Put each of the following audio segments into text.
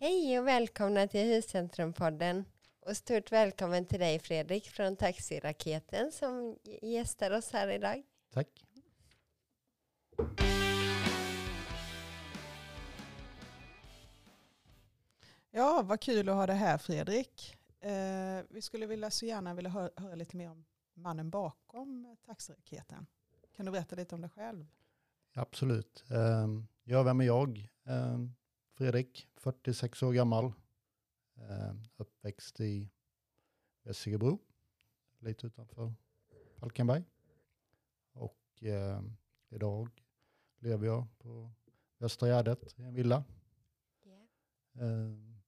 Hej och välkomna till Huscentrumpodden. Och stort välkommen till dig Fredrik från Taxiraketen som gästar oss här idag. Tack. Ja, vad kul att ha det här Fredrik. Eh, vi skulle vilja så gärna vilja höra, höra lite mer om mannen bakom taxiraketen. Kan du berätta lite om dig själv? Absolut. Ehm, Ja, vem är jag? Ehm, Fredrik, 46 år gammal. Ehm, Uppväxt i Vessigebro, lite utanför Falkenberg. Och ehm, idag lever jag på Västra Gärdet i en villa. Ehm,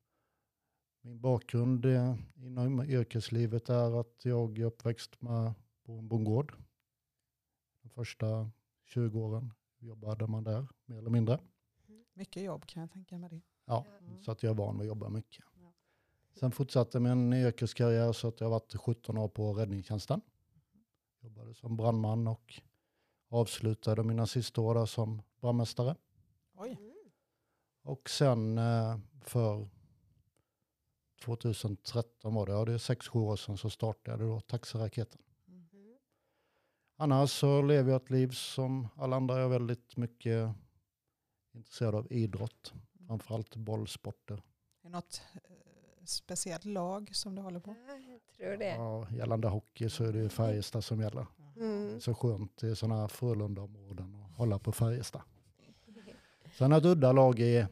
Min bakgrund eh, inom yrkeslivet är att jag är uppväxt med, på en bondgård. De första 20 åren jobbade man där, mer eller mindre. Mycket jobb kan jag tänka mig det. Ja, Mm. så att jag är van vid att jobba mycket. Ja. Sen fortsatte min yrkeskarriär så att jag har varit 17 år på räddningstjänsten. Jobbade som brandman och avslutade mina sista år där som brandmästare. Oj, Mm. Och sen eh, för 2013 var det, ja det är sex, sju år sedan så startade jag då Taxiraketen. Mm. Annars så lever jag ett liv som alla andra. Jag är väldigt mycket intresserad av idrott. Framförallt bollsporter. är det något eh, speciellt lag som du håller på? Ja, jag tror det. Ja, gällande hockey så är det ju Färjestad som gäller. Mm. Så skönt i sådana här Frölunda-områden att hålla på Färjestad. Sen ett udda lag i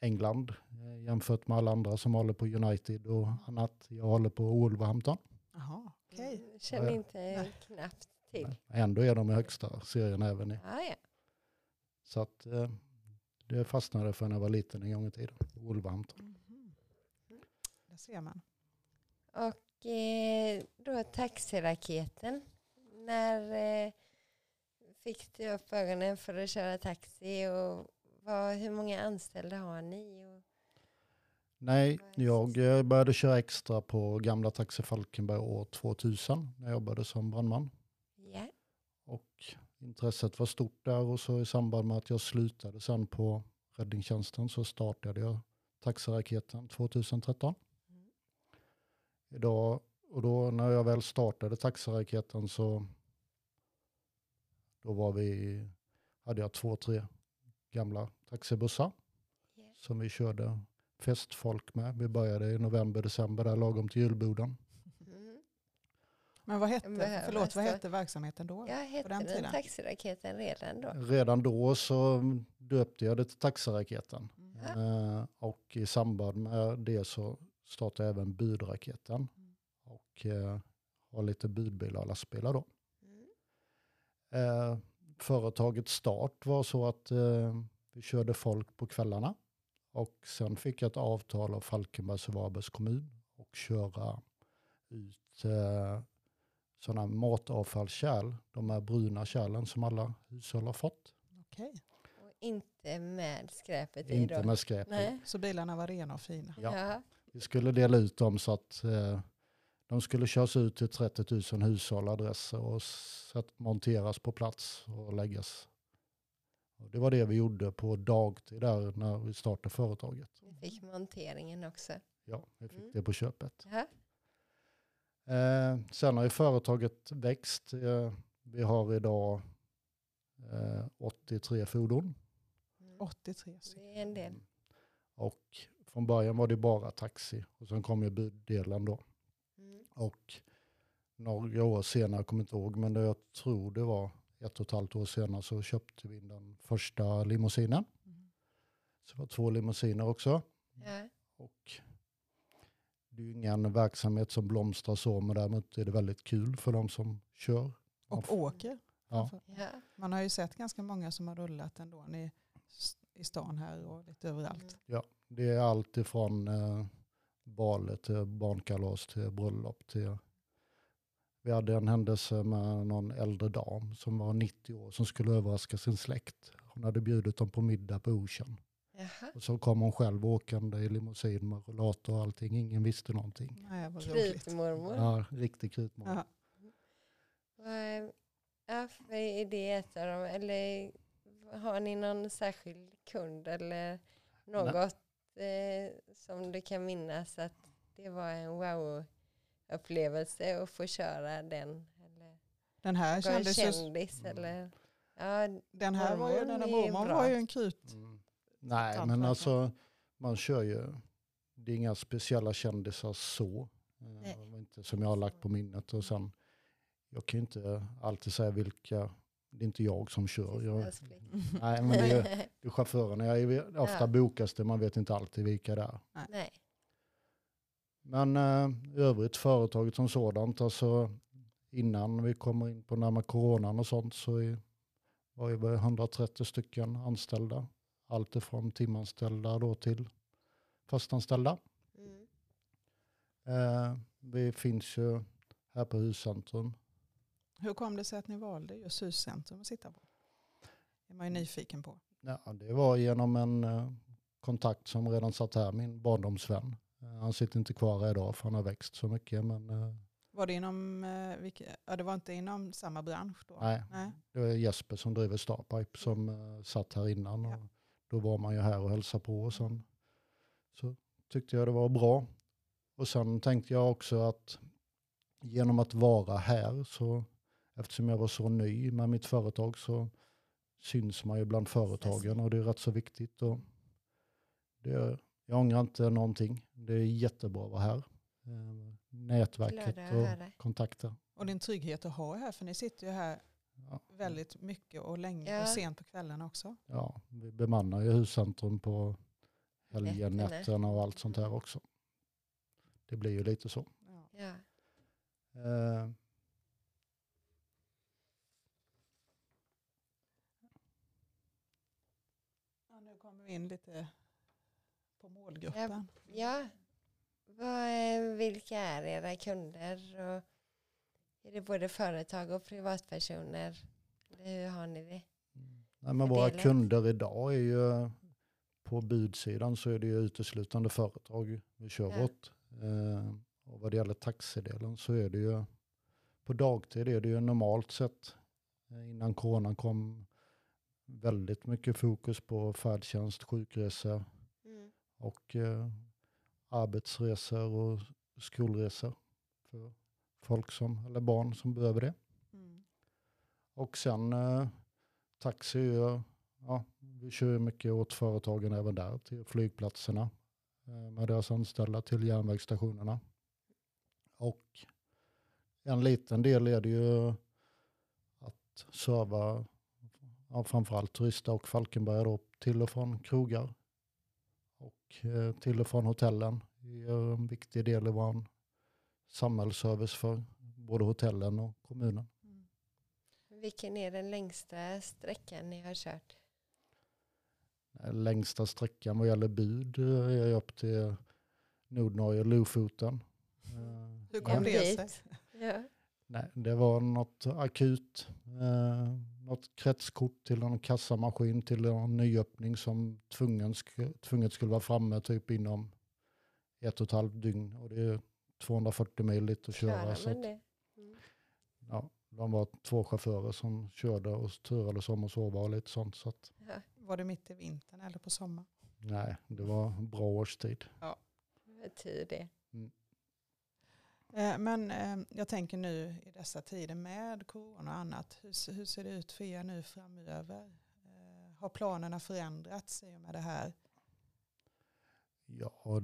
England eh, jämfört med alla andra som håller på United och annat. Jag håller på Wolverhampton. Jaha, okej. Mm, Känner inte knappt till. Ändå är de i högsta serien även i. Ja, ja. Så att eh, det fastnade för när jag var liten en gång i tiden. Wolverhampton. Mhm. Där ser man. Och eh, då taxiraketen. När eh, fick du upp ögonen för att köra taxi och vad, hur många anställda har ni? Och, Nej, jag började köra extra på gamla Taxi Falkenberg år 2000 när jag jobbade som brandman. ja. Och intresset var stort där och så i samband med att jag slutade sen på räddningstjänsten så startade jag Taxiraketen 2013. Mm. Idag, och då när jag väl startade Taxiraketen så då var vi, hade jag två, tre gamla taxibussar Ja. som vi körde festfolk med. Vi började i november, december där lagom till julboden. Men vad hette, Men, förlåt, vad hette verksamheten då? Jag hette den den, tiden? taxiraketen redan då. Redan då så döpte jag det till Taxiraketen. Mm. Eh, och i samband med det så startade jag även budraketen. Mm. Och eh, har lite budbilar och lastbilar då. Mm. Eh, företagets start var så att eh, vi körde folk på kvällarna. Och sen fick jag ett avtal av Falkenbergs och Varbergs kommun och köra ut eh, sådana matavfallskärl. De här bruna kärlen som alla hushåll har fått. Okej, Och inte med skräpet i Inte då. med skräp i. Nej. så bilarna var rena och fina. Ja. Ja. Vi skulle dela ut dem så att eh, de skulle köras ut till 30 000 hushåll och adresser och sätt, monteras på plats och läggas. Och det var det vi gjorde på dagtid där när vi startade företaget. Vi fick monteringen också. Ja, vi fick Mm. det på köpet. Ja. Eh, sen har ju företaget växt. Eh, vi har idag eh, 83 fordon. Mm. 83 stycken. Det är en del. Och från början var det bara taxi och sen kom ju buddelen då. Mm. Och några år senare, jag kommer inte ihåg, men det, jag tror det var ett och ett halvt år senare så köpte vi den första limousinen. Mm. Så det var två limousiner också. Ja. Och det är ju ingen verksamhet som blomstrar så, men däremot är det väldigt kul för de som kör. Och får- åker. Ja. Ja. Man har ju sett ganska många som har rullat ändå i, i stan här och lite överallt. Mm. Det är allt ifrån eh, baler till barnkalas till bröllop till vi hade en händelse med någon äldre dam som var 90 år som skulle överraska sin släkt. Hon hade bjudit dem på middag på Ocean. Jaha. Och så kom hon själv åkande i limousin med rullator och allting. Ingen visste någonting. Nej. Krypmormor. Ja, riktig krypmål. Ja. Vad- Ja, för är det ett av dem? Eller har ni någon särskild kund eller något eh, som du kan minnas att det var en wow-upplevelse att få köra den? Eller Den här kändes kändis? Mm. Eller? Ja, den här var ju, Mormon den här är ju mormon bra. var ju en krut. Mm. Nej, men alltså man kör ju, det är inga speciella kändisar så. Eh, Nej. inte som jag har lagt på minnet. Och sen, jag kan ju inte alltid säga vilka, det är inte jag som kör. Jag, nej, men det är, det är chaufförerna. Jag är, ofta Ja. bokas det, man vet inte alltid vilka det är. Nej. Men eh, övrigt företaget som sådant, alltså innan vi kommer in på närmare coronan och sånt så är, var det 130 stycken anställda. Allt ifrån timanställda då till fastanställda. Mm. Eh, vi finns ju här på Huscentrum. Hur kom det sig att ni valde just huscentrum att sitta på? Det är man ju nyfiken på. Ja, det var genom en eh, kontakt som redan satt här, min barndomsvän. Eh, han sitter inte kvar här idag för han har växt så mycket. Men eh, Var det inom, eh, vilka, ja det var inte inom samma bransch då? nej, Nej. det är Jesper som driver Starpipe som eh, satt här innan. Ja. Och då var man ju här och hälsade på och sen så tyckte jag det var bra. Och sen tänkte jag också att genom att vara här så eftersom jag var så ny med mitt företag så syns man ju bland företagen och det är rätt så viktigt. Och det, jag ångrar inte någonting. Det är jättebra att vara här. Eh, Nätverket och kontakter. Och det är en trygghet att ha här för ni sitter ju här Ja. väldigt mycket och länge Ja. och sent på kvällarna också. Ja, vi bemannar ju huscentrum på helgen, Nätterna. och allt sånt här också. Det blir ju lite så. Ja. Ja. Eh, Ja, nu kommer vi in lite på målgruppen. ja. Vad, är- vilka är era kunder? Och är det både företag och privatpersoner? Hur har ni det? nej, men våra kunder idag är ju på budsidan så är det ju uteslutande företag vi kör Ja. åt. Eh, och vad det gäller taxidelen så är det ju på dagtid är det ju normalt sett eh, innan coronan kom väldigt mycket fokus på färdtjänst, sjukresor, Mm. och eh, arbetsresor och skolresor för folk som, eller barn som behöver det. Mm. Och sen eh, taxi, ja, vi kör mycket åt företagen även där, till flygplatserna eh, med deras anställda till järnvägsstationerna. Och en liten del är det ju att serva ja, framförallt turister och Falkenberg då, till och från krogar och eh, till och från hotellen. Det är en viktig del i vår samhällsservice för både hotellen och kommunen. Mm. Vilken är den längsta sträckan ni har kört? Eh, Längsta sträckan vad gäller bud eh, är upp till Nordnorge, Lofoten. Eh, Hur En kom det sig? Ja. Nej, det var något akut. Eh, något kretskort till en kassamaskin till en nyöppning som tvungen, sk- tvunget skulle vara framme typ inom ett och ett halvt dygn. Och det är 240 mil dit att köra. Så att, det? Mm. ja, de var två chaufförer som körde och turades om och sova och lite sånt. Så att, Ja. Var det mitt i vintern eller på sommaren? nej, det var en bra årstid. Vad tur det. Eh, Men eh, jag tänker nu i dessa tider med corona och annat, hur, se- hur ser det ut för er nu framöver? Eh, Har planerna förändrats i och med det här? Ja,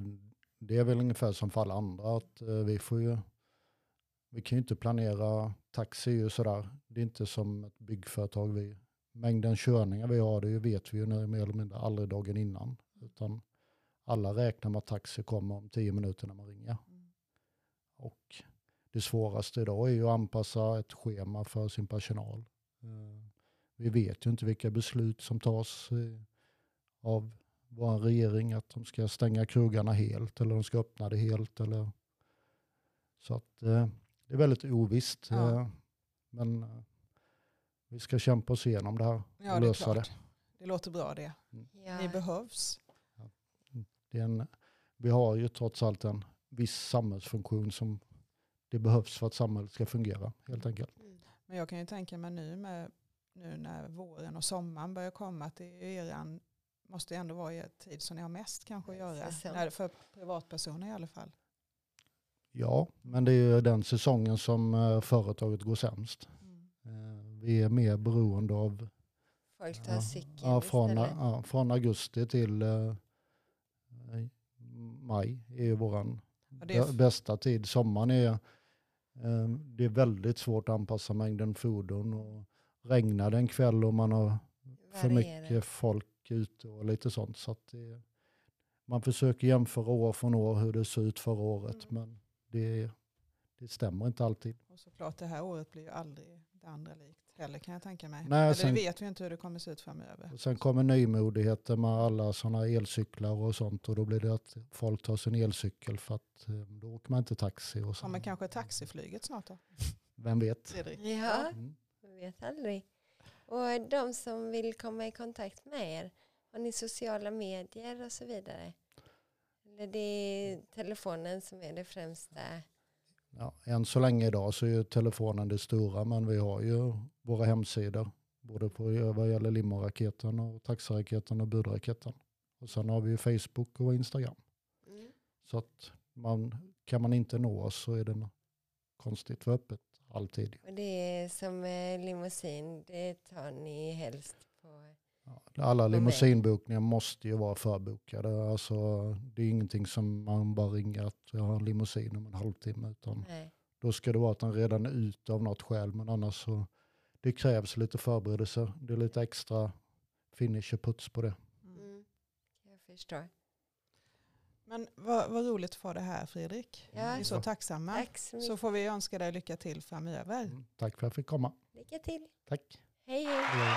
det är väl ungefär som för alla andra att eh, vi får ju, vi kan ju inte planera taxi ju sådär. Det är inte som ett byggföretag. Vi, mängden körningar vi har, det vet vi ju nu mer eller mindre aldrig dagen innan. Utan alla räknar med att taxi kommer om tio minuter när man ringer. Mm. Och det svåraste idag är ju att anpassa ett schema för sin personal. Eh, Vi vet ju inte vilka beslut som tas av vår regering att de ska stänga krogarna helt eller de ska öppna det helt. Eller... Så att eh, det är väldigt ovisst. Ja. eh, Men eh, vi ska kämpa oss igenom det här Ja, och det lösa det. klart. Det låter bra det. Ja. Ni behövs. det är en, vi har ju trots allt en viss samhällsfunktion som det behövs för att samhället ska fungera helt enkelt. Mm. Men jag kan ju tänka mig nu, med, nu när våren och sommaren börjar komma att det är eran måste ju ändå vara i tid som ni har mest kanske att göra. När, för privatpersoner i alla fall. Ja, men det är ju den säsongen som eh, företaget går sämst. Mm. Eh, Vi är mer beroende av Folk tar Ja, cykeln ja, från, istället. ja, från augusti till eh, eh, maj är ju våran är bä- bästa tid. Sommaren är, eh, det är väldigt svårt att anpassa mängden fordon. Och regnar det en kväll och man har för mycket folk ute och lite sånt. Så att det, man försöker jämföra år från år hur det såg ut förra året. Mm. Men det, det stämmer inte alltid. Och såklart det här året blir ju aldrig det andra likt heller kan jag tänka mig. Nej, Eller sen- det vet vi inte hur det kommer se ut framöver. Och sen kommer nymodigheter med alla sådana elcyklar och sånt. Och då blir det att folk tar sin elcykel för att eh, då åker man inte taxi. Och så. Kommer kanske taxiflyget snart då? Vem vet? Fredrik? Ja, Mm. vet aldrig. Och de som vill komma i kontakt med er, har ni sociala medier och så vidare? Eller det är telefonen som är det främsta? Ja, än så länge idag så är telefonen det stora men vi har ju våra hemsidor. Både på vad gäller limorraketen och taxiraketen och budraketen. Och sen har vi ju Facebook och Instagram. Mm. Så att man, kan man inte nå oss så är det konstigt för öppet alltid. Och det är som eh, limousin, det tar ni helst på... Ja, alla limousinbokningar måste ju vara förbokade. Alltså, det är ingenting som man bara ringer att jag har en limousin om en halvtimme. Utan Nej. då ska det vara att den redan är ute av något skäl. Men annars så det krävs lite förberedelser. Det är lite extra finish och puts på det. Mm. Jag förstår. Men vad, vad roligt att få det här Fredrik. Ja. Vi är så tacksamma. Tack så mycket. Så får vi önska dig lycka till framöver. Mm, Tack för att jag fick komma. Lycka till. Tack. Hej hej. Hej.